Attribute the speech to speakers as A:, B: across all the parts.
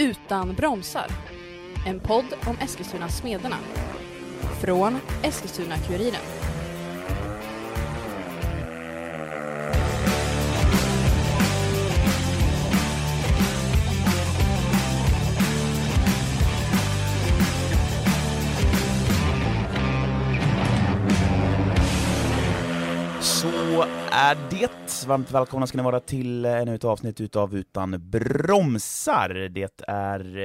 A: Utan bromsar. En podd om Eskilstuna-Smederna. Från Eskilstuna-Kuriren.
B: Så är det. Varmt välkomna ska ni vara till eh, ännu ett avsnitt utav Utan bromsar. Det är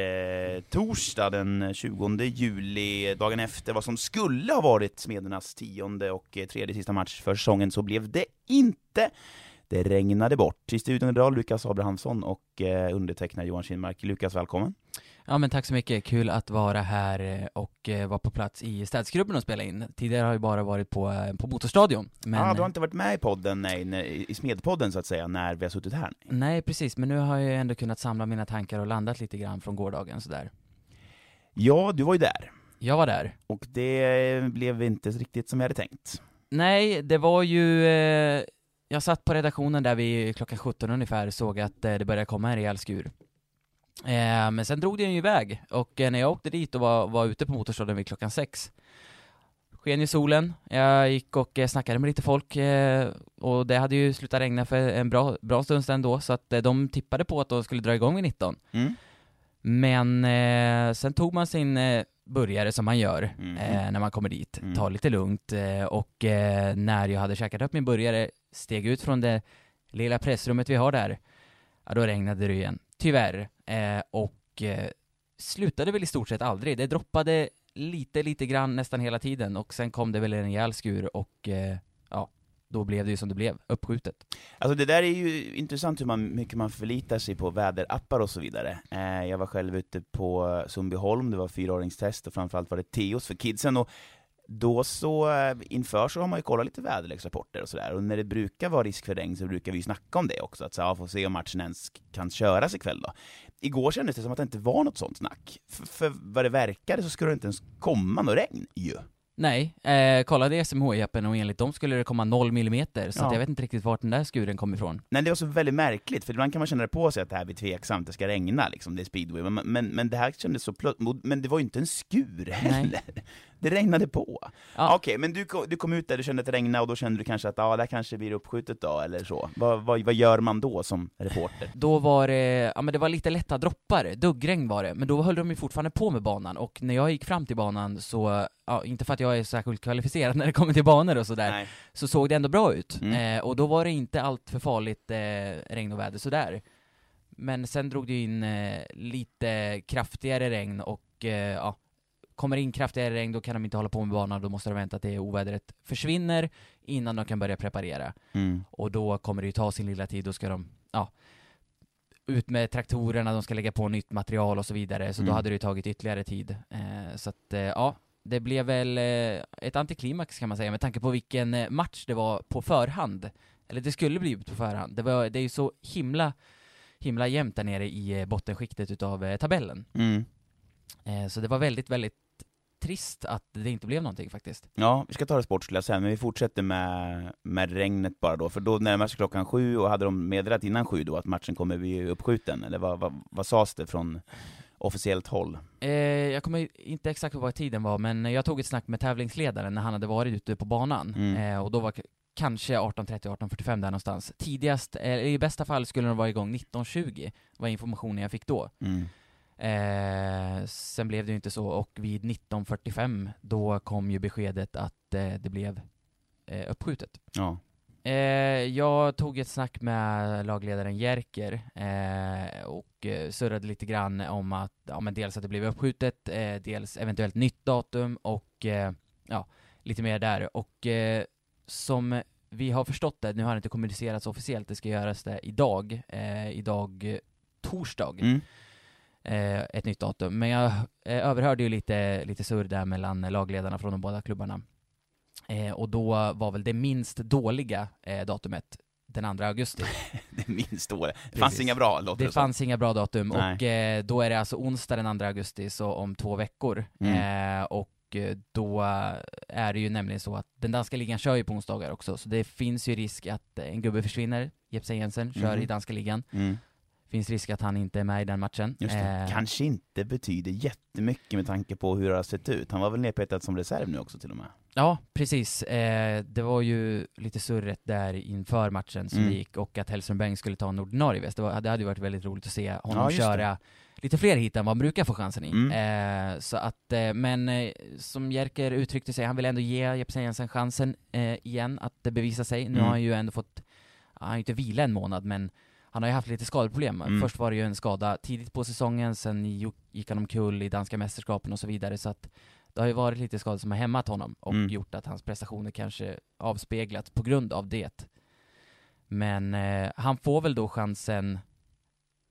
B: eh, torsdag den 20 juli, dagen efter vad som skulle ha varit Smedernas tionde och eh, tredje sista match för säsongen, så blev det inte. Det regnade bort. I studion idag Lukas Abrahamsson och eh, undertecknad Johan Kinmark. Lukas, välkommen.
C: Ja men tack så mycket, kul att vara här eh, och eh, vara på plats i städsgruppen och spela in. Tidigare har jag bara varit på, eh, på Motorstadion. Men...
B: ah, du har inte varit med i podden, nej, i Smedpodden så att säga, när vi har suttit här?
C: Nej precis, men nu har jag ändå kunnat samla mina tankar och landat lite grann från gårdagen sådär.
B: Ja, du var ju där.
C: Jag var där.
B: Och det blev inte riktigt som jag hade tänkt.
C: Nej, det var ju, eh, jag satt på redaktionen där vid klockan 17 ungefär, såg att det började komma en rejäl skur. Eh, men sen drog den ju iväg, och eh, när jag åkte dit och var, var ute på motorstaden vid klockan sex sken ju solen, jag gick och eh, snackade med lite folk, eh, och det hade ju slutat regna för en bra, bra stund sedan då, så att eh, de tippade på att de skulle dra igång vid 19.
B: Mm.
C: Men eh, sen tog man sin burgare som man gör
B: Mm.
C: eh, när man kommer dit,
B: Mm.
C: tar lite lugnt eh, och eh, när jag hade käkat upp min burgare, steg ut från det lilla pressrummet vi har där, ja då regnade det igen, tyvärr. Eh, och eh, slutade väl i stort sett aldrig, det droppade lite, lite grann nästan hela tiden och sen kom det väl en rejäl skur och eh, ja, då blev det ju som det blev, uppskjutet.
B: Alltså det där är ju intressant hur man, mycket man förlitar sig på väderappar och så vidare. Eh, jag var själv ute på Sundbyholm, det var fyraåringstest och framförallt var det Teos för kidsen och då så, inför så har man ju kollat lite väderleksrapporter och sådär, och när det brukar vara risk för regn så brukar vi ju snacka om det också, att så, ja, får se om matchen ens kan köras ikväll då. Igår kändes det som att det inte var något sånt snack, för, för vad det verkade så skulle det inte ens komma något regn ju.
C: Nej, eh, kollade SMHI-appen och enligt dem skulle det komma 0 millimeter, så
B: Ja.
C: jag vet inte riktigt vart den där skuren kom ifrån.
B: Nej, det var så väldigt märkligt, för ibland kan man känna det på sig att det här blir tveksamt, det ska regna liksom, det är speedway, men, men, men det här kändes så plötsligt, men det var ju inte en skur heller. Det regnade på.
C: Ja.
B: Okej, men du, kom- du kom ut där, du kände att det regnade, och då kände du kanske att ja, det här kanske blir uppskjutet då, eller så. Vad, vad, vad gör man då som reporter?
C: Då var det, ja men det var lite lätta droppar, duggregn var det, men då höll de ju fortfarande på med banan, och när jag gick fram till banan så, ja inte för att jag är särskilt kvalificerad när det kommer till banor och sådär,
B: Nej.
C: så såg det ändå bra ut.
B: Mm.
C: Eh, och då var det inte allt för farligt eh, regn och väder sådär. Men sen drog det in eh, lite kraftigare regn och eh, ja, kommer in kraftigare regn då kan de inte hålla på med banan, då måste de vänta till ovädret försvinner innan de kan börja preparera.
B: Mm.
C: Och då kommer det ju ta sin lilla tid, då ska de, ja, ut med traktorerna, de ska lägga på nytt material och så vidare, så
B: Mm.
C: då hade det ju tagit ytterligare tid. Eh, så att, eh, ja, det blev väl eh, ett antiklimax kan man säga, med tanke på vilken eh, match det var på förhand. Eller det skulle bli på förhand. Det, var, det är ju så himla, himla jämnt där nere i eh, bottenskiktet utav eh, tabellen.
B: Mm.
C: Så det var väldigt, väldigt trist att det inte blev någonting faktiskt.
B: Ja, vi ska ta det sportsliga sen, men vi fortsätter med, med regnet bara då, för då närmar sig klockan sju, och hade de meddelat innan sju då att matchen kommer bli uppskjuten, eller vad, vad, vad sades det från officiellt håll?
C: Eh, jag kommer inte exakt ihåg vad tiden var, men jag tog ett snack med tävlingsledaren när han hade varit ute på banan,
B: Mm.
C: eh, och då var kanske 18.30-18.45 där någonstans. Tidigast, eh, i bästa fall skulle de vara igång 19.20, var informationen jag fick då.
B: Mm.
C: Eh, sen blev det ju inte så, och vid 19.45 då kom ju beskedet att eh, det blev eh, uppskjutet.
B: Ja.
C: Eh, jag tog ett snack med lagledaren Jerker eh, och eh, surrade lite grann om att, ja men dels att det blev uppskjutet, dels eventuellt nytt datum och ja, lite mer där. Och som vi har förstått det, nu har det inte kommunicerats officiellt, det ska göras det idag, idag torsdag,
B: Mm.
C: Eh, ett nytt datum. Men jag eh, överhörde ju lite, lite surr där mellan lagledarna från de båda klubbarna. Eh, och då var väl det minst dåliga datumet den 2 augusti.
B: Det minst då. Det fanns
C: Precis.
B: inga bra, låter
C: Det fanns inga bra datum
B: Nej.
C: och eh, då är det alltså onsdag den 2 augusti, så om två veckor.
B: Mm.
C: Eh, och då är det ju nämligen så att den danska ligan kör ju på onsdagar också, så det finns ju risk att en gubbe försvinner, Jepsen Jensen, kör
B: Mhm.
C: i danska ligan.
B: Mm.
C: Finns risk att han inte är med i den matchen.
B: Just det.
C: Eh,
B: Kanske inte betyder jättemycket med tanke på hur det har sett ut. Han var väl nedpetad som reserv nu också till och med.
C: Ja, precis. Eh, det var ju lite surret där inför matchen som
B: Mm.
C: gick och att Hellström Beng skulle ta en ordinarie väst. Det, var, det hade ju varit väldigt roligt att se honom
B: Ja,
C: köra lite fler hit än vad han brukar få chansen i.
B: Mm.
C: Eh, så att, eh, men eh, som Jerker uttryckte sig, han vill ändå ge Jeppsen Jensen chansen eh, igen att bevisa sig. Nu
B: Mm.
C: har han ju ändå fått, han har ju inte vila en månad men han har ju haft lite skadeproblem.
B: Mm.
C: Först var det ju en skada tidigt på säsongen, sen gick han omkull i danska mästerskapen och så vidare. Så att det har ju varit lite skador som har hämmat honom och
B: Mm.
C: gjort att hans prestationer kanske avspeglat på grund av det. Men eh, han får väl då chansen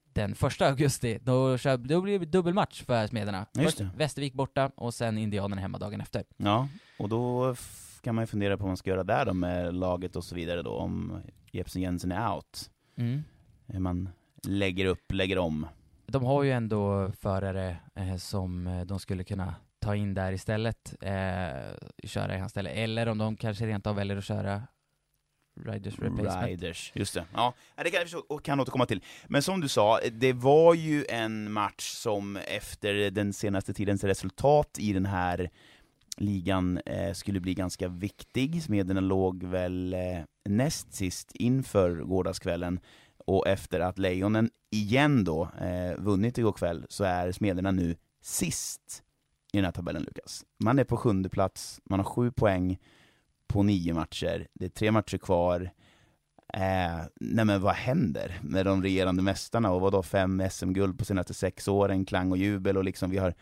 C: den första augusti, då, kör, då blir det dubbelmatch för Smederna. Först. Västervik borta och sen Indianerna hemma dagen efter.
B: Ja, och då kan man ju fundera på vad man ska göra där då med laget och så vidare då, om Jepsen Jensen är out. Hur man lägger upp, lägger om.
C: De har ju ändå förare eh, som eh, de skulle kunna ta in där istället, eh, köra i hans ställe, eller om de kanske rent av väljer att köra Riders Replacement.
B: Riders, just det. Ja, det kan jag förstå- och kan återkomma till. Men som du sa, det var ju en match som efter den senaste tidens resultat i den här ligan eh, skulle bli ganska viktig. Smederna låg väl eh, näst sist inför gårdagskvällen och efter att Lejonen igen då eh, vunnit igår kväll så är Smederna nu sist i den här tabellen Lukas. Man är på sjunde plats, man har sju poäng på nio matcher, det är tre matcher kvar. Eh, nej men vad händer med de regerande mästarna och vadå fem SM-guld på senaste sex åren, klang och jubel och liksom vi har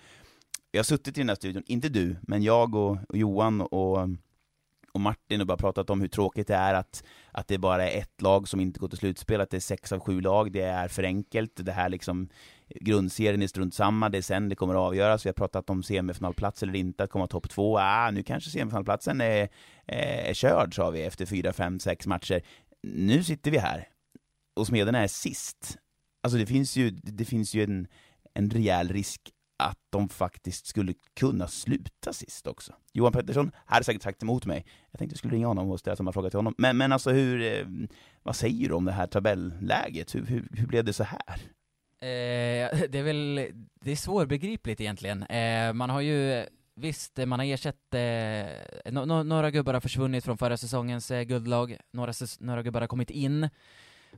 B: vi har suttit i den här studion, inte du, men jag och, och Johan och, och Martin och bara pratat om hur tråkigt det är att, att det bara är ett lag som inte går till slutspel, att det är sex av sju lag, det är för enkelt, det här liksom grundserien är strunt samma, det är sen det kommer att avgöras, vi har pratat om semifinalplats eller inte, att komma topp två, ah, nu kanske semifinalplatsen är, är, är körd, sa vi efter fyra, fem, sex matcher. Nu sitter vi här, och Smederna är sist. Alltså det finns ju, det finns ju en, en rejäl risk att de faktiskt skulle kunna sluta sist också. Johan Pettersson hade säkert sagt emot mig. Jag tänkte jag skulle ringa honom och ställa samma fråga till honom. Men, men alltså hur, eh, vad säger du om det här tabelläget? Hur, hur, hur blev det så här?
C: Eh, det är väl, det är svårbegripligt egentligen. Eh, man har ju, visst, man har ersatt, eh, no, no, några gubbar har försvunnit från förra säsongens eh, guldlag, några, några gubbar har kommit in,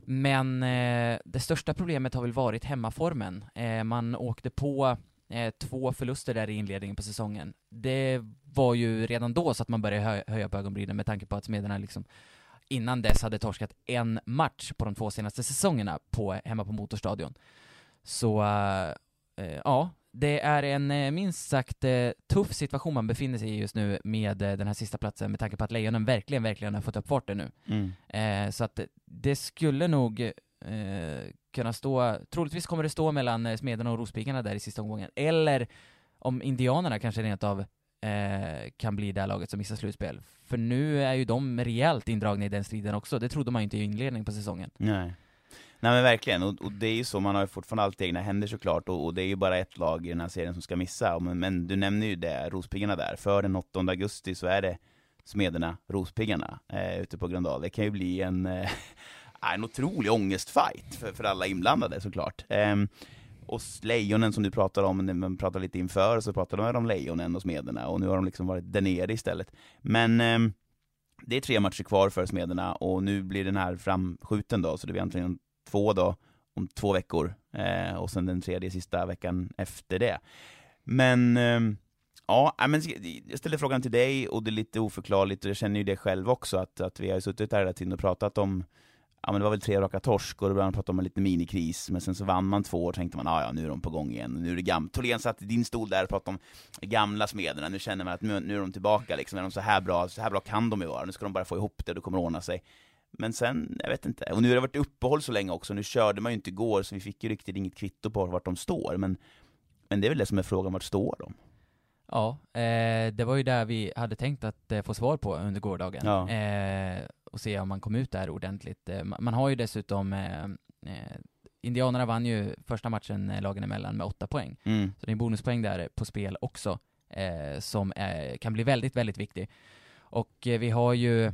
C: men eh, det största problemet har väl varit hemmaformen. Eh, man åkte på eh, två förluster där i inledningen på säsongen. Det var ju redan då så att man började hö höja på ögonbrynen med tanke på att Smederna liksom innan dess hade torskat en match på de två senaste säsongerna på, hemma på Motorstadion. Så, eh, eh, ja, det är en eh, minst sagt tuff situation man befinner sig i just nu med den här sista platsen med tanke på att Lejonen verkligen, verkligen har fått upp farten nu.
B: Mm.
C: Eh, så att det skulle nog eh, kunna stå, troligtvis kommer det stå mellan eh, Smederna och Rospiggarna där i sista omgången, eller om Indianerna kanske rent av eh, kan bli det här laget som missar slutspel. För nu är ju de rejält indragna i den striden också, det trodde man ju inte i inledningen på säsongen.
B: Nej. Nej men verkligen, och, och det är ju så, man har ju fortfarande allt i egna händer såklart, och, och det är ju bara ett lag i den här serien som ska missa, men, men du nämner ju det, Rospiggarna där, för den 8 augusti så är det Smederna, Rospiggarna, eh, ute på Gröndal. Det kan ju bli en, eh, en otrolig ångestfight för, för alla inblandade såklart. Um, och Lejonen som du pratade om, när man pratade lite inför, så pratade de om Lejonen och Smederna, och nu har de liksom varit där nere istället. Men um, det är tre matcher kvar för Smederna, och nu blir den här framskjuten då, så det blir egentligen två då, om två veckor, eh, och sen den tredje sista veckan efter det. Men, ehm, ja, men jag ställer frågan till dig, och det är lite oförklarligt, och jag känner ju det själv också, att, att vi har ju suttit där hela tiden och pratat om Ja men det var väl tre raka torsk och då började man prata om en liten minikris, men sen så vann man två och tänkte man ah, ja nu är de på gång igen, nu är det gammalt. Tholén satt i din stol där och pratade om gamla smederna, nu känner man att nu, nu är de tillbaka liksom, är de så här bra, så här bra kan de ju vara, nu ska de bara få ihop det och det kommer ordna sig. Men sen, jag vet inte, och nu har det varit uppehåll så länge också, nu körde man ju inte igår så vi fick ju riktigt inget kvitto på vart de står, men, men det är väl det som är frågan, vart står de?
C: Ja, eh, det var ju där vi hade tänkt att eh, få svar på under gårdagen.
B: Ja.
C: Eh, och se om man kom ut där ordentligt. Eh, man, har ju dessutom, eh, eh, Indianerna vann ju första matchen lagen emellan med åtta poäng.
B: Mm.
C: Så det är en bonuspoäng där på spel också, eh, som eh, kan bli väldigt, väldigt viktig. Och eh, vi har ju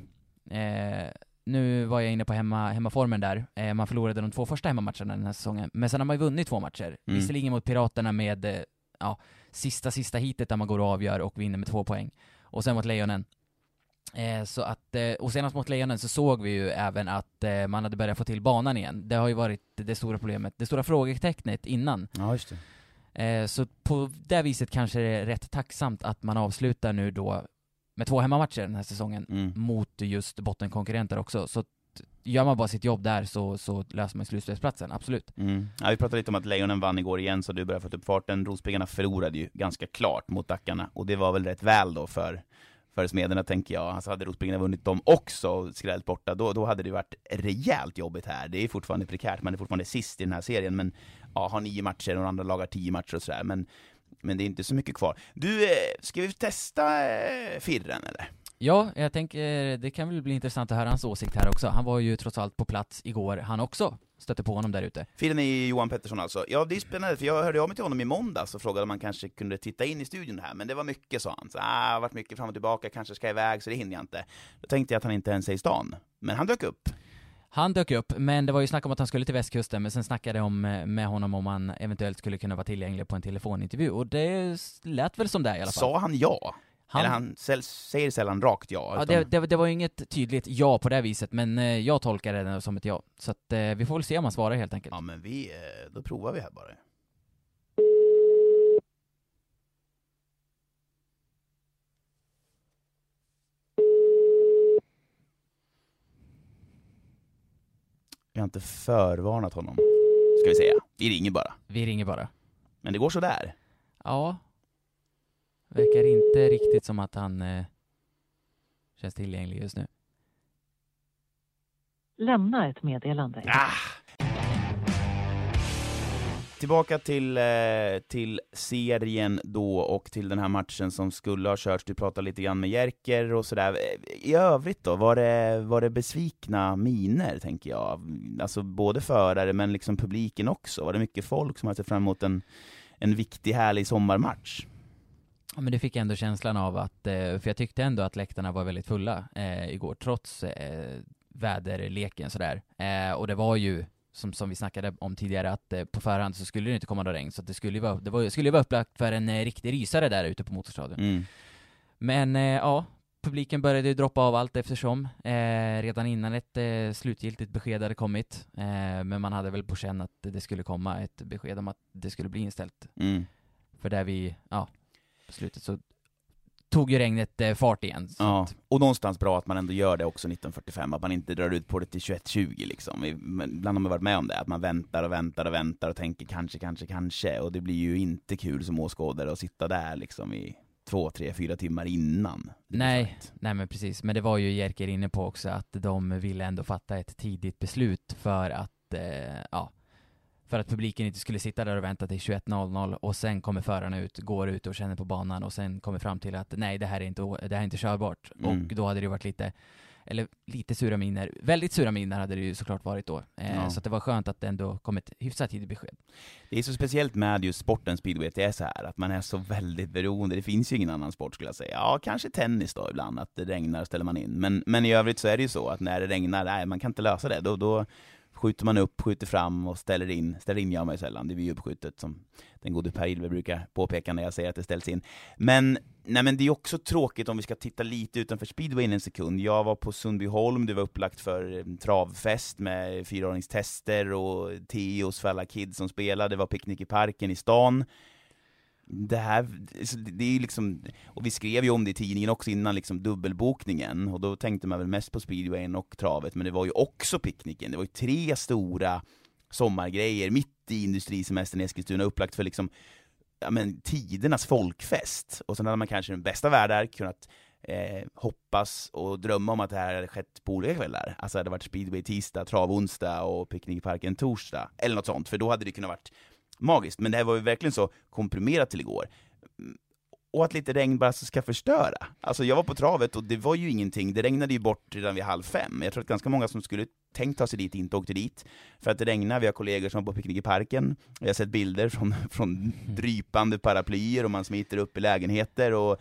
C: eh, nu var jag inne på hemma, hemmaformen där, man förlorade de två första hemmamatcherna den här säsongen, men sen har man ju vunnit två matcher.
B: Mm.
C: Visserligen mot Piraterna med, ja, sista, sista hitet där man går och avgör och vinner med två poäng. Och sen mot Lejonen. Eh, så att, eh, och senast mot Lejonen så såg vi ju även att eh, man hade börjat få till banan igen. Det har ju varit det stora problemet, det stora frågetecknet innan.
B: Ja, just det.
C: Eh, så på det viset kanske det är rätt tacksamt att man avslutar nu då med två hemmamatcher den här säsongen
B: Mm.
C: mot just bottenkonkurrenter också. Så gör man bara sitt jobb där så, så löser man slutspelsplatsen, absolut.
B: Mm. Ja, vi pratade lite om att Lejonen vann igår igen, så du börjar få upp farten. Rospiggarna förlorade ju ganska klart mot Dackarna, och det var väl rätt väl då för, för Smederna, tänker jag. Alltså hade Rospiggarna vunnit dem också och skrällt borta, då, då hade det varit rejält jobbigt här. Det är fortfarande prekärt, man är fortfarande sist i den här serien, men ja, har nio matcher och andra lagar tio matcher och sådär. Men, men det är inte så mycket kvar. Du, eh, ska vi testa eh, Firren eller?
C: Ja, jag tänker det kan väl bli intressant att höra hans åsikt här också. Han var ju trots allt på plats igår, han också. Stötte på honom där ute.
B: Firren är Johan Pettersson alltså. Ja, det är spännande, för jag hörde av mig till honom i måndags och frågade om han kanske kunde titta in i studion här, men det var mycket, sa han. Så, ah, varit mycket fram och tillbaka, kanske ska iväg, så det hinner jag inte. Då tänkte jag att han inte ens är i stan. Men han dök upp.
C: Han dök upp, men det var ju snack om att han skulle till västkusten, men sen snackade jag om, eh, med honom om han eventuellt skulle kunna vara tillgänglig på en telefonintervju, och det lät väl som det i alla fall.
B: Sa han ja?
C: Han,
B: Eller han säl- säger sällan rakt ja.
C: ja,
B: utan-
C: det, det, det var ju inget tydligt ja på det viset, men eh, jag tolkar det som ett ja. Så att eh, vi får väl se om han svarar helt enkelt.
B: ja men vi, eh, då provar vi här bara. Jag har inte förvarnat honom, ska vi säga. Vi ringer bara.
C: Vi ringer bara.
B: Men det går sådär.
C: Ja. Verkar inte riktigt som att han eh, känns tillgänglig just nu.
D: Lämna ett meddelande.
B: Ah! Tillbaka till, eh, till serien då och till den här matchen som skulle ha körts. Du pratade lite grann med Jerker och sådär. I övrigt då, var det, var det besvikna miner, tänker jag? Alltså både förare men liksom publiken också. Var det mycket folk som hade sett fram emot en, en viktig, härlig sommarmatch?
C: Men det fick jag ändå känslan av att, eh, för jag tyckte ändå att läktarna var väldigt fulla eh, igår, trots eh, väderleken sådär. Eh, och det var ju, som, som vi snackade om tidigare, att eh, på förhand så skulle det inte komma någon regn, så det skulle ju vara, det var, skulle vara upplagt för en eh, riktig rysare där ute på Motorstadion.
B: Mm.
C: Men eh, ja, publiken började ju droppa av allt eftersom, redan innan ett slutgiltigt besked hade kommit. Men man hade väl på känn att det skulle komma ett besked om att det skulle bli inställt.
B: Mm.
C: För där vi, ja, på slutet så tog ju regnet eh, fart igen.
B: Ja,
C: att,
B: och någonstans bra att man ändå gör det också 1945, att man inte drar ut på det till 21.20 liksom. Ibland har man varit med om det, att man väntar och väntar och väntar och tänker kanske, kanske, kanske, och det blir ju inte kul som åskådare att sitta där liksom i två, tre, fyra timmar innan.
C: Nej. nej men precis, men det var ju Jerker inne på också, att de ville ändå fatta ett tidigt beslut för att, eh, ja, för att publiken inte skulle sitta där och vänta till 21.00 och sen kommer förarna ut, går ut och känner på banan och sen kommer fram till att nej, det här är inte, det här är inte körbart.
B: Mm.
C: Och då hade det varit lite, eller lite sura miner, väldigt sura miner hade det ju såklart varit då. Eh,
B: Ja.
C: Så det var skönt att det ändå kom ett hyfsat tidigt besked.
B: Det är så speciellt med just sporten speedway, det är så här att man är så väldigt beroende. Det finns ju ingen annan sport skulle jag säga. Ja, kanske tennis då ibland, att det regnar ställer man in. Men, men i övrigt så är det ju så att när det regnar, nej, man kan inte lösa det. Då, då skjuter man upp, skjuter fram och ställer in. Ställer in gör man ju sällan, det blir ju uppskjutet som den gode Per Ilve brukar påpeka när jag säger att det ställs in. Men, nej men det är också tråkigt om vi ska titta lite utanför speedwayen en sekund. Jag var på Sundbyholm, det var upplagt för eh, travfest med fyraåringstester och Teos för alla kids som spelade, det var picknick i parken i stan. Det här, det är ju liksom, och vi skrev ju om det i tidningen också innan, liksom dubbelbokningen, och då tänkte man väl mest på speedwayen och travet, men det var ju också picknicken, det var ju tre stora sommargrejer mitt i industrisemestern i Eskilstuna, upplagt för liksom ja, men, tidernas folkfest. Och sen hade man kanske den bästa världar kunnat eh, hoppas och drömma om att det här hade skett på olika kvällar. Alltså det hade varit speedway tisdag, trav onsdag och picknickparken torsdag, eller något sånt, för då hade det kunnat varit magiskt. Men det här var ju verkligen så komprimerat till igår. Mm, Och att lite regn bara ska förstöra. Alltså jag var på travet och det var ju ingenting, det regnade ju bort redan vid halv fem. Jag tror att ganska många som skulle tänkt ta sig dit inte åkte dit. För att det regnar, vi har kollegor som var på picknick i parken, jag har sett bilder från, från drypande paraplyer och man smiter upp i lägenheter och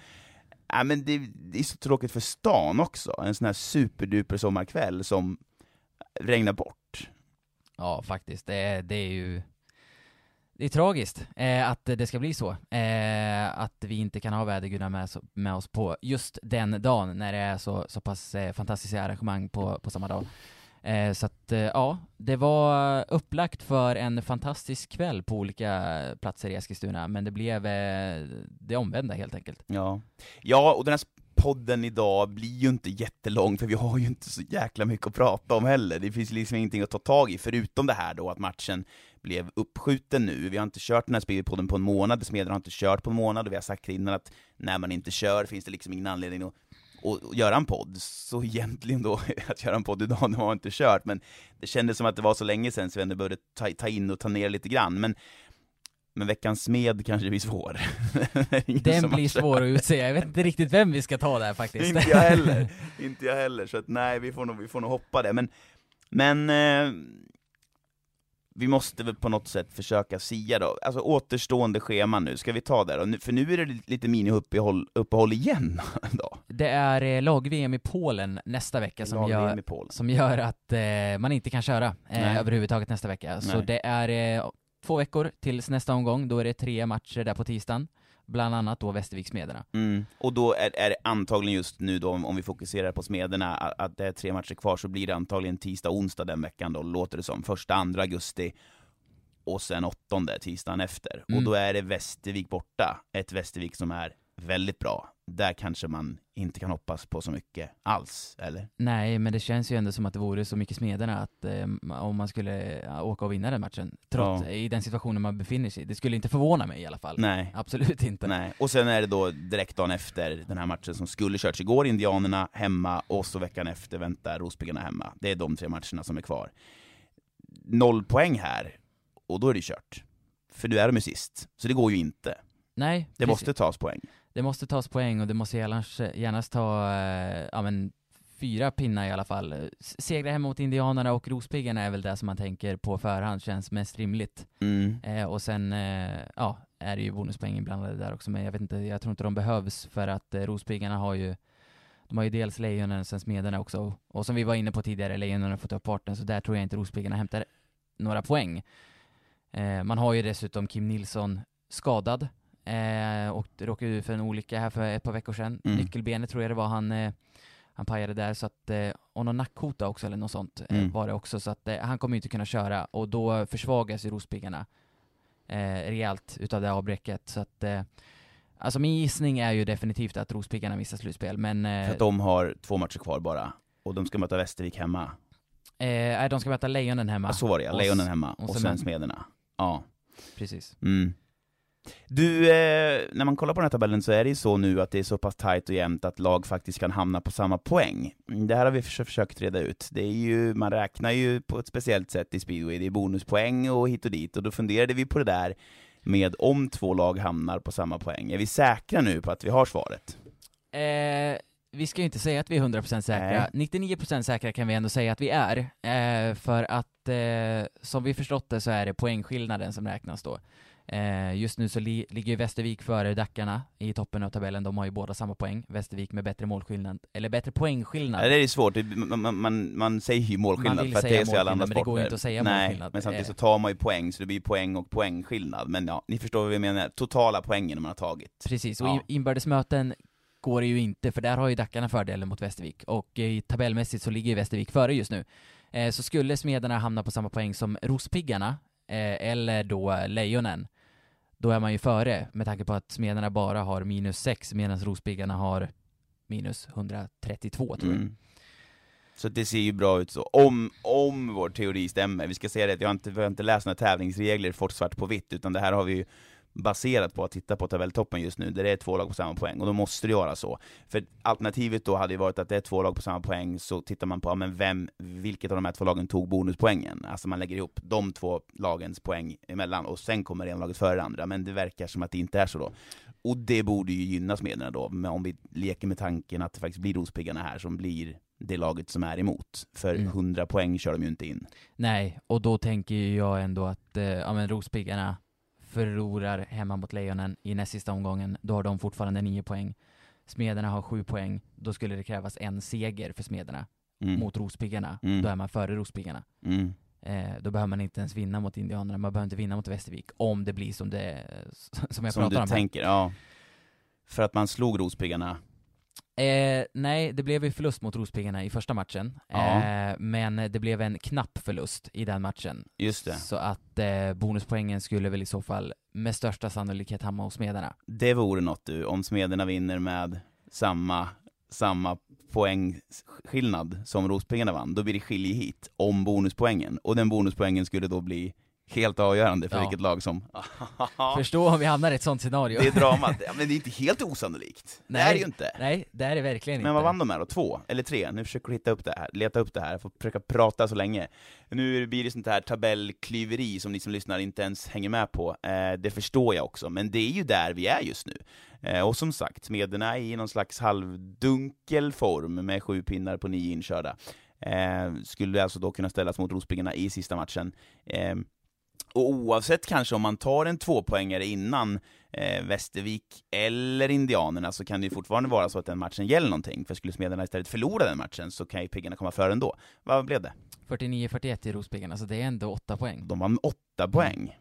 B: äh, men det, det är så tråkigt för stan också, en sån här superduper sommarkväll som regnar bort.
C: Ja, faktiskt. Det, det är ju det är tragiskt eh, att det ska bli så. Eh, att vi inte kan ha vädergudarna med, med, oss på just den dagen när det är så, så pass eh, fantastiska arrangemang på, på samma dag. Eh, så att, eh, ja, det var upplagt för en fantastisk kväll på olika platser i Eskilstuna, men det blev eh, det omvända helt enkelt.
B: Ja, ja och den här podden idag blir ju inte jättelång, för vi har ju inte så jäkla mycket att prata om heller. Det finns liksom ingenting att ta tag i, förutom det här då att matchen blev uppskjuten nu. Vi har inte kört den här Spiritpodden på en månad, Smedjan har inte kört på en månad, och vi har sagt innan att när man inte kör finns det liksom ingen anledning att och, göra en podd, så egentligen då, att göra en podd idag, nu har jag inte kört, men det kändes som att det var så länge sedan så vi ändå behövde ta, ta in och ta ner lite grann, men men veckans smed kanske blir svår.
C: Den blir svår att utse, jag vet inte riktigt vem vi ska ta där faktiskt.
B: inte jag heller, inte jag heller, så att nej, vi får nog, vi får nog hoppa det, men, men eh, vi måste väl på något sätt försöka sia då, alltså återstående schema nu, ska vi ta det då? För nu är det lite mini-uppehåll uppehåll igen då.
C: Det är eh, lag-VM i Polen nästa vecka som gör, som gör att eh, man inte kan köra eh, överhuvudtaget nästa vecka. Nej. Så det är eh, två veckor tills nästa omgång, då är det tre matcher där på tisdagen bland annat då Västerviksmederna.
B: Mm. Och då är, är det antagligen just nu då, om vi fokuserar på Smederna, att det är tre matcher kvar, så blir det antagligen tisdag, onsdag den veckan då, låter det som. Första, andra augusti, och sen åttonde, tisdagen efter. Mm. Och då är det Västervik borta, ett Västervik som är väldigt bra. Där kanske man inte kan hoppas på så mycket alls, eller?
C: Nej, men det känns ju ändå som att det vore så mycket Smederna att eh, om man skulle åka och vinna den matchen, trots, ja. i den situationen man befinner sig i. Det skulle inte förvåna mig i alla fall.
B: Nej.
C: Absolut inte.
B: Nej. Och sen är det då direkt dagen efter den här matchen som skulle körts igår, Indianerna hemma, och så veckan efter väntar Rospiggarna hemma. Det är de tre matcherna som är kvar. Noll poäng här, och då är det kört. För nu är de ju sist, så det går ju inte.
C: Nej.
B: Det precis. måste tas poäng
C: det måste tas poäng och det måste gärna, gärna ta, eh, ja men fyra pinnar i alla fall. Segra hemma mot Indianerna och Rospiggarna är väl det som man tänker på förhand känns mest rimligt. Mm. Eh, och sen, eh, ja, är det ju bonuspoäng inblandade där också, men jag vet inte, jag tror inte de behövs för att eh, Rospiggarna har ju de har ju dels Lejonen, sen Smederna också, och som vi var inne på tidigare, Lejonen har fått upp parten, så där tror jag inte Rospiggarna hämtar några poäng. Eh, man har ju dessutom Kim Nilsson skadad, Eh, och råkade ut för en olycka här för ett par veckor sedan. Mm. Nyckelbenet tror jag det var han, eh, han pajade där, så att, eh, och någon nackkota också eller något sånt eh, mm. var det också, så att eh, han kommer ju inte kunna köra och då försvagas ju Rospiggarna eh, rejält utav det avbräcket, så att eh, Alltså min gissning är ju definitivt att Rospiggarna missar slutspel, men...
B: För att de har två matcher kvar bara, och de ska möta Västervik hemma?
C: Nej, de ska möta Lejonen hemma.
B: Ja, så var det ja, Lejonen hemma, och, och sen Smederna. Ja.
C: Precis.
B: Mm. Du, eh, när man kollar på den här tabellen så är det ju så nu att det är så pass tajt och jämnt att lag faktiskt kan hamna på samma poäng. Det här har vi försökt reda ut. Det är ju, man räknar ju på ett speciellt sätt i speedway, det är bonuspoäng och hit och dit, och då funderade vi på det där med om två lag hamnar på samma poäng. Är vi säkra nu på att vi har svaret?
C: Eh, vi ska ju inte säga att vi är 100% säkra, Nej. 99% säkra kan vi ändå säga att vi är, eh, för att eh, som vi förstått det så är det poängskillnaden som räknas då. Eh, just nu så li ligger Västervik före Dackarna i toppen av tabellen, de har ju båda samma poäng. Västervik med bättre målskillnad, eller bättre poängskillnad.
B: Ja, det är svårt, man, man, man säger ju målskillnad för att det är så alla andra sporter.
C: men det går ju inte att säga Nej, målskillnad.
B: men samtidigt så tar man ju poäng, så det blir poäng och poängskillnad. Men ja, ni förstår vad vi menar, totala poängen man har tagit.
C: Precis, och ja. inbördesmöten går det ju inte, för där har ju Dackarna fördelen mot Västervik, och i tabellmässigt så ligger ju Västervik före just nu. Eh, så skulle Smederna hamna på samma poäng som Rospiggarna, eh, eller då Lejonen, då är man ju före med tanke på att Smederna bara har minus 6 medan Rospiggarna har minus 132 tror jag. Mm.
B: Så det ser ju bra ut så. Om, om vår teori stämmer, vi ska säga det att jag har inte, vi har inte läst några tävlingsregler fått svart på vitt, utan det här har vi ju baserat på att titta på tabelltoppen just nu, där det är två lag på samma poäng, och då måste det vara så. För alternativet då hade ju varit att det är två lag på samma poäng, så tittar man på, ja, men vem, vilket av de här två lagen tog bonuspoängen? Alltså man lägger ihop de två lagens poäng emellan, och sen kommer ena laget före det andra, men det verkar som att det inte är så då. Och det borde ju gynnas medierna då, men om vi leker med tanken att det faktiskt blir Rospiggarna här som blir det laget som är emot. För mm. 100 poäng kör de ju inte in.
C: Nej, och då tänker jag ändå att, eh, ja men Rospiggarna förlorar hemma mot Lejonen i näst sista omgången, då har de fortfarande nio poäng. Smederna har sju poäng, då skulle det krävas en seger för Smederna
B: Mm.
C: mot Rospiggarna.
B: Mm.
C: Då är man före Rospiggarna.
B: Mm.
C: Eh, då behöver man inte ens vinna mot Indianerna, man behöver inte vinna mot Västervik, om det blir som det, som jag
B: Som
C: pratar
B: du
C: om här.
B: tänker, ja. För att man slog Rospiggarna.
C: Eh, nej, det blev ju förlust mot Rospiggarna i första matchen.
B: Ja.
C: Eh, men det blev en knapp förlust i den matchen.
B: Just det.
C: Så att eh, bonuspoängen skulle väl i så fall med största sannolikhet hamna hos Smederna.
B: Det vore något du, om Smederna vinner med samma, samma poängskillnad som Rospiggarna vann, då blir det skilje hit om bonuspoängen. Och den bonuspoängen skulle då bli helt avgörande för
C: Ja.
B: vilket lag som...
C: Förstå om vi hamnar i ett sånt scenario.
B: det är dramat. Ja, men det är inte helt osannolikt. Det är det ju inte.
C: Nej, det är det verkligen
B: Men
C: inte.
B: vad vann de här då? Två? Eller tre? Nu försöker jag hitta upp det här, leta upp det här, får försöka prata så länge. Nu blir det sånt här tabellklyveri som ni som lyssnar inte ens hänger med på. Eh, det förstår jag också, men det är ju där vi är just nu. Eh, och som sagt, Smederna är i någon slags halvdunkel form med sju pinnar på nio inkörda. Eh, skulle alltså då kunna ställas mot Rospiggarna i sista matchen. Och oavsett kanske om man tar en tvåpoängare innan eh, Västervik eller Indianerna så kan det ju fortfarande vara så att den matchen gäller någonting, för skulle Smederna istället förlora den matchen så kan ju Piggarna komma före ändå. Vad blev det?
C: 49-41 i Rospiggarna, så det är ändå åtta poäng.
B: De vann åtta poäng.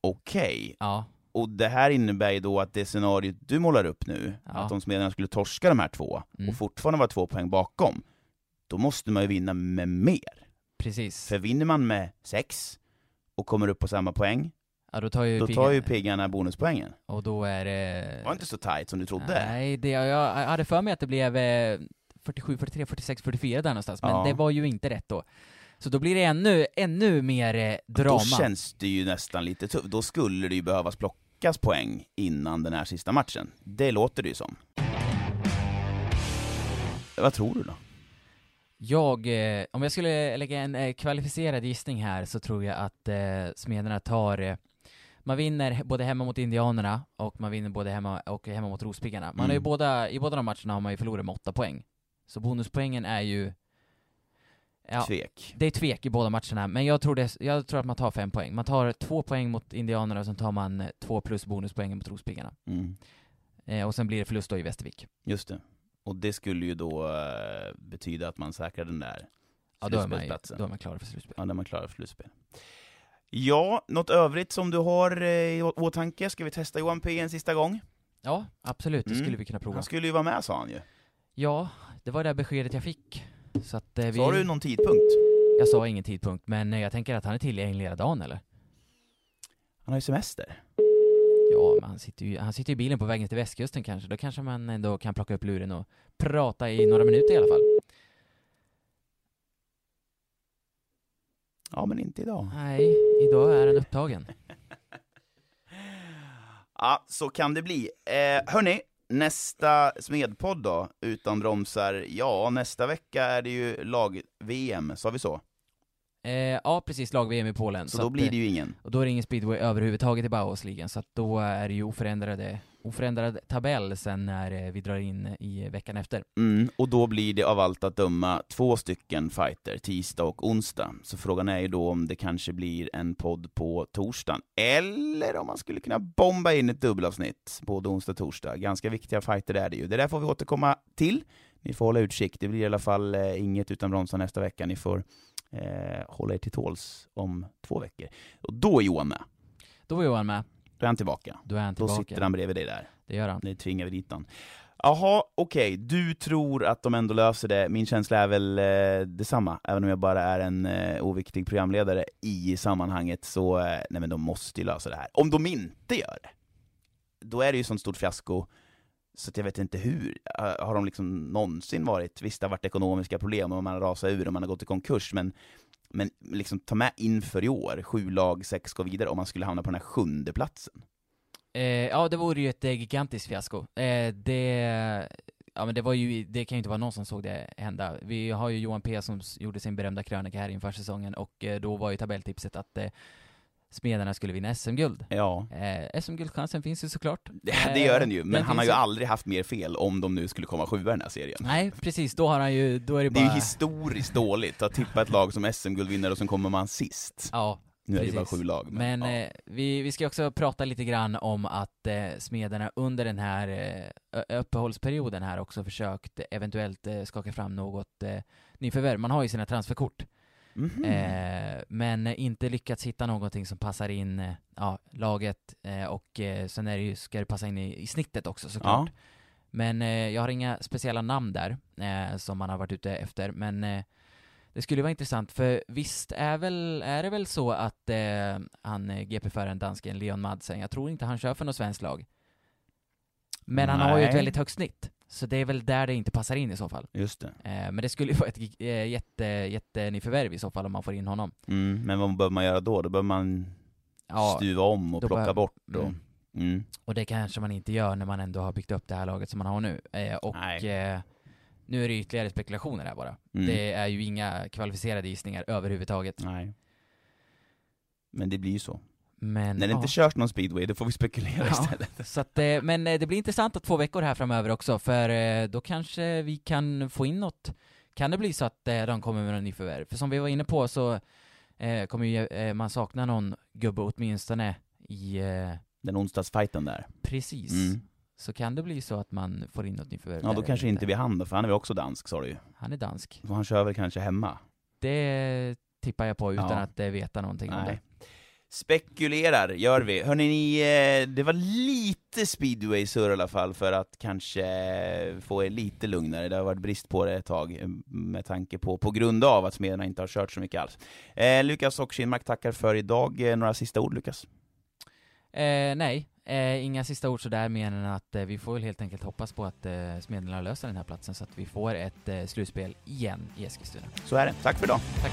B: Okej,
C: Ja,
B: och det här innebär ju då att det scenariot du målar upp nu,
C: Ja.
B: att om Smederna skulle torska de här två
C: Mm.
B: och fortfarande vara två poäng bakom, då måste man ju vinna med mer.
C: Precis.
B: För vinner man med sex och kommer upp på samma poäng,
C: Ja, då tar ju
B: då
C: Pigg-
B: tar ju Piggarna bonuspoängen.
C: Och då är det...
B: Det var inte så tight som du trodde.
C: Nej, det, jag, hade för mig att det blev eh, 47, 43, 46, 44 där någonstans, men
B: Ja.
C: det var ju inte rätt då. Så då blir det ännu, ännu mer eh, drama.
B: Då känns det ju nästan lite tufft. Då skulle det ju behövas plockas poäng innan den här sista matchen. Det låter det ju som. Vad tror du då?
C: Jag, eh, om jag skulle lägga en eh, kvalificerad gissning här så tror jag att eh, Smederna tar eh, man vinner både hemma mot Indianerna och man vinner både hemma och hemma mot Rospiggarna. Man har ju
B: Mm.
C: båda, i båda de matcherna har man ju förlorat med åtta poäng. Så bonuspoängen är ju Ja,
B: Tvek.
C: det är tvek i båda matcherna, men jag tror, det, jag tror att man tar fem poäng. Man tar två poäng mot Indianerna och sen tar man två plus bonuspoäng mot Rospiggarna.
B: Mm.
C: Eh, och sen blir det förlust då i Västervik.
B: Just det. Och det skulle ju då eh, betyda att man säkrar den där
C: Ja, då är man, då är man klar för slutspel.
B: Ja, där man klarar för slutspel. Ja, något övrigt som du har eh, i åtanke? Ska vi testa Johan P en sista gång?
C: Ja, absolut, det
B: Mm.
C: skulle vi kunna prova.
B: Han skulle ju vara med sa han ju.
C: Ja, det var det beskedet jag fick. Så att eh, vi...
B: Har du någon tidpunkt?
C: Jag sa ingen tidpunkt, men jag tänker att han är tillgänglig hela dagen eller?
B: Han har ju semester.
C: Ja, men han sitter ju, han sitter i bilen på vägen till västkusten kanske. Då kanske man ändå kan plocka upp luren och prata i några minuter i alla fall.
B: Ja, men inte idag.
C: Nej, idag är han upptagen.
B: Ja, så kan det bli. Eh, hörni, nästa Smedpodd då, utan bromsar. Ja, nästa vecka är det ju lag-VM, sa vi så?
C: Eh, ja, precis, lag-VM i Polen.
B: Så, då
C: att,
B: blir
C: eh,
B: det ju ingen.
C: Och då är det ingen speedway överhuvudtaget i Bauhausligan, så att då är det ju oförändrade, oförändrad tabell sen när eh, vi drar in i veckan efter.
B: Mm, och då blir det av allt att döma två stycken fighter, tisdag och onsdag. Så frågan är ju då om det kanske blir en podd på torsdagen, eller om man skulle kunna bomba in ett dubbelavsnitt både onsdag och torsdag. Ganska viktiga fighter är det ju. Det där får vi återkomma till. Ni får hålla utkik. Det blir i alla fall eh, inget utan bromsar nästa vecka. Ni får eh, hålla er till tåls om två veckor. Och då är Johan med.
C: Då var Johan med,
B: Då är han tillbaka.
C: då är han
B: Då
C: tillbaka.
B: sitter han bredvid dig där.
C: Det gör han.
B: Det tvingar vi dit han. Jaha, okej. Du tror att de ändå löser det. Min känsla är väl eh, detsamma, även om jag bara är en eh, oviktig programledare i sammanhanget, så eh, nej men de måste ju lösa det här. Om de inte gör det, då är det ju sånt stort fiasko, så att jag vet inte hur. Har de liksom någonsin varit, visst det har varit ekonomiska problem och man har rasat ur och man har gått i konkurs, men men liksom ta med inför i år, sju lag, sex går vidare, om man skulle hamna på den här sjunde platsen.
C: Eh, ja, det vore ju ett eh, gigantiskt fiasko. Eh, det, ja men det var ju, det kan ju inte vara någon som såg det hända. Vi har ju Johan P som gjorde sin berömda krönika här inför säsongen och eh, då var ju tabelltipset att eh, eh, Smederna skulle vinna SM-guld.
B: Ja.
C: Eh, SM-guldchansen finns ju såklart.
B: Det, det gör den ju,
C: Eh,
B: men
C: den
B: han har ju aldrig haft mer fel om de nu skulle komma sjua i den här serien.
C: Nej, precis, då har han ju, då är det
B: Det
C: bara...
B: är ju historiskt dåligt att tippa ett lag som SM-guldvinnare och sen kommer man sist.
C: Ja,
B: Nu är det bara
C: Precis.
B: sju lag.
C: Men
B: ja.
C: eh, vi, vi ska också prata lite grann om att eh, Smederna under den här eh, uppehållsperioden här också försökt eventuellt eh, skaka fram något eh, nyförvärv. Man har ju sina transferkort,
B: Mhm.
C: eh, men inte lyckats hitta någonting som passar in eh, ja, laget eh, och eh, sen är det ju, ska det passa in i, i snittet också såklart.
B: Ja.
C: Men eh, jag har inga speciella namn där eh, som man har varit ute efter, men det skulle vara intressant för visst är, väl, är det väl så att han GP-föraren dansken Leon Madsen, jag tror inte han kör för något svenskt lag. Men han har ju ett
B: Nej.
C: väldigt högt snitt, så det är väl där det inte passar in i så fall.
B: Just det.
C: Eh, men det skulle ju vara ett eh, jätte, jättenyförvärv i så fall om man får in honom.
B: Mm, men vad behöver man göra då? Då behöver man
C: Ja,
B: stuva om och plocka
C: behöver-
B: bort och...
C: mm.
B: Mm.
C: och det kanske man inte gör när man ändå har byggt upp det här laget som man har nu. Eh, och
B: Nej.
C: eh, nu är det ytterligare spekulationer här bara.
B: Mm.
C: Det är ju inga kvalificerade gissningar överhuvudtaget.
B: Nej. Men det blir ju så.
C: Men,
B: När det
C: ja.
B: inte körs någon speedway, då får vi spekulera
C: Ja.
B: istället.
C: Så att, eh, men eh, det blir intressant att två veckor här framöver också, för eh, då kanske vi kan få in något. Kan det bli så att de kommer med någon nyförvärv? För som vi var inne på så kommer ju man sakna någon gubbe åtminstone i,
B: Den onsdagsfighten där.
C: precis.
B: Mm.
C: Så kan det bli så att man får in något nyförvärv
B: Ja, då kanske inte vi han då, för han är väl också dansk sa du ju.
C: Han är dansk.
B: Så han kör väl kanske hemma.
C: Det tippar jag på utan
B: Ja.
C: att veta någonting om det.
B: Spekulerar, gör vi. Hörni, ni, eh, det var lite speedway-surr i alla fall för att kanske få er lite lugnare. Det har varit brist på det ett tag eh, med tanke på, på grund av att Smederna inte har kört så mycket alls. Eh, Lukas och Kinmark tackar för idag. Eh, några sista ord Lukas?
C: Eh, nej, eh, inga sista ord sådär mer än att vi får väl helt enkelt hoppas på att eh, Smederna löser den här platsen så att vi får ett slutspel igen i Eskilstuna.
B: Så är det. Tack för idag.
C: Tack.